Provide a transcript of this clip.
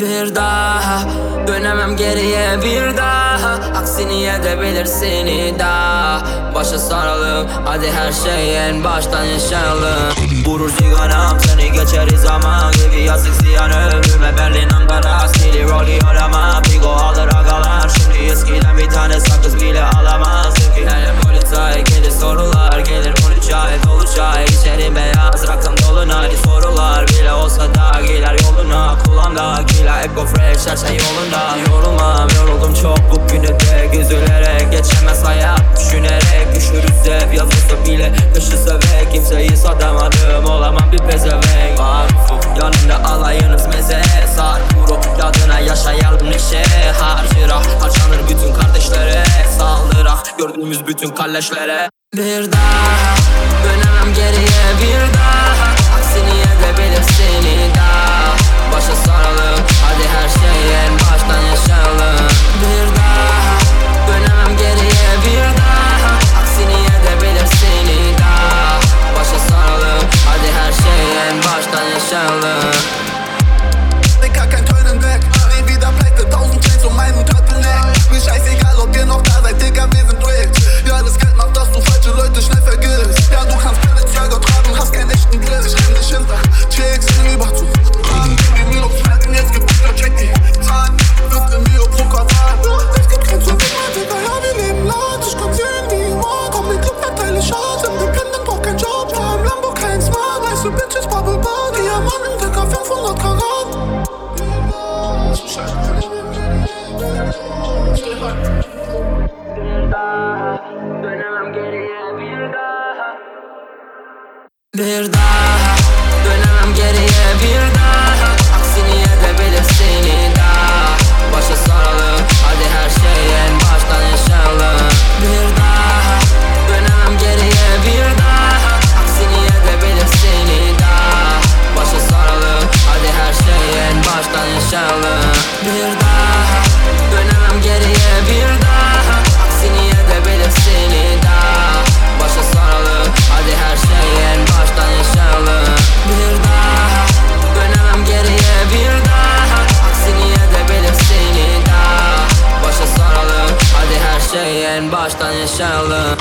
Bir daha. Dönemem geriye bir daha. Aksini edebilir seni daha Başa saralım hadi her şey en baştan yaşayalım Vurur sigaram seni geçeriz ama Gibi yazık ziyan ömrüme Şey yolunda. Yorulmam yoruldum çok. Bugünü de Üzülerek geçemez hayat. Düşünerek düşürüz hep yazılsa bile. Dışı sevek kimseyi satamadım. Olamam bir pezevenk. Marufum yanımda alayınız meze. Sar kuru yadına yaşayalım neşe. Harcıra harcanır bütün kardeşlere. Saldıra gördüğümüz bütün kalleşlere. Bir daha dönemem geriye bir daha. Aksini Bir daha. Dönemem geriye bir daha. Aksini edebilir seni daha. Başa saralım hadi her şey en baştan yaşayalım Bir daha. Dönemem geriye bir daha. Aksini edebilir seni daha. Başa saralım hadi her şey en baştan yaşayalım Bir daha. Dönemem geriye bir daha en baştan yaşayalım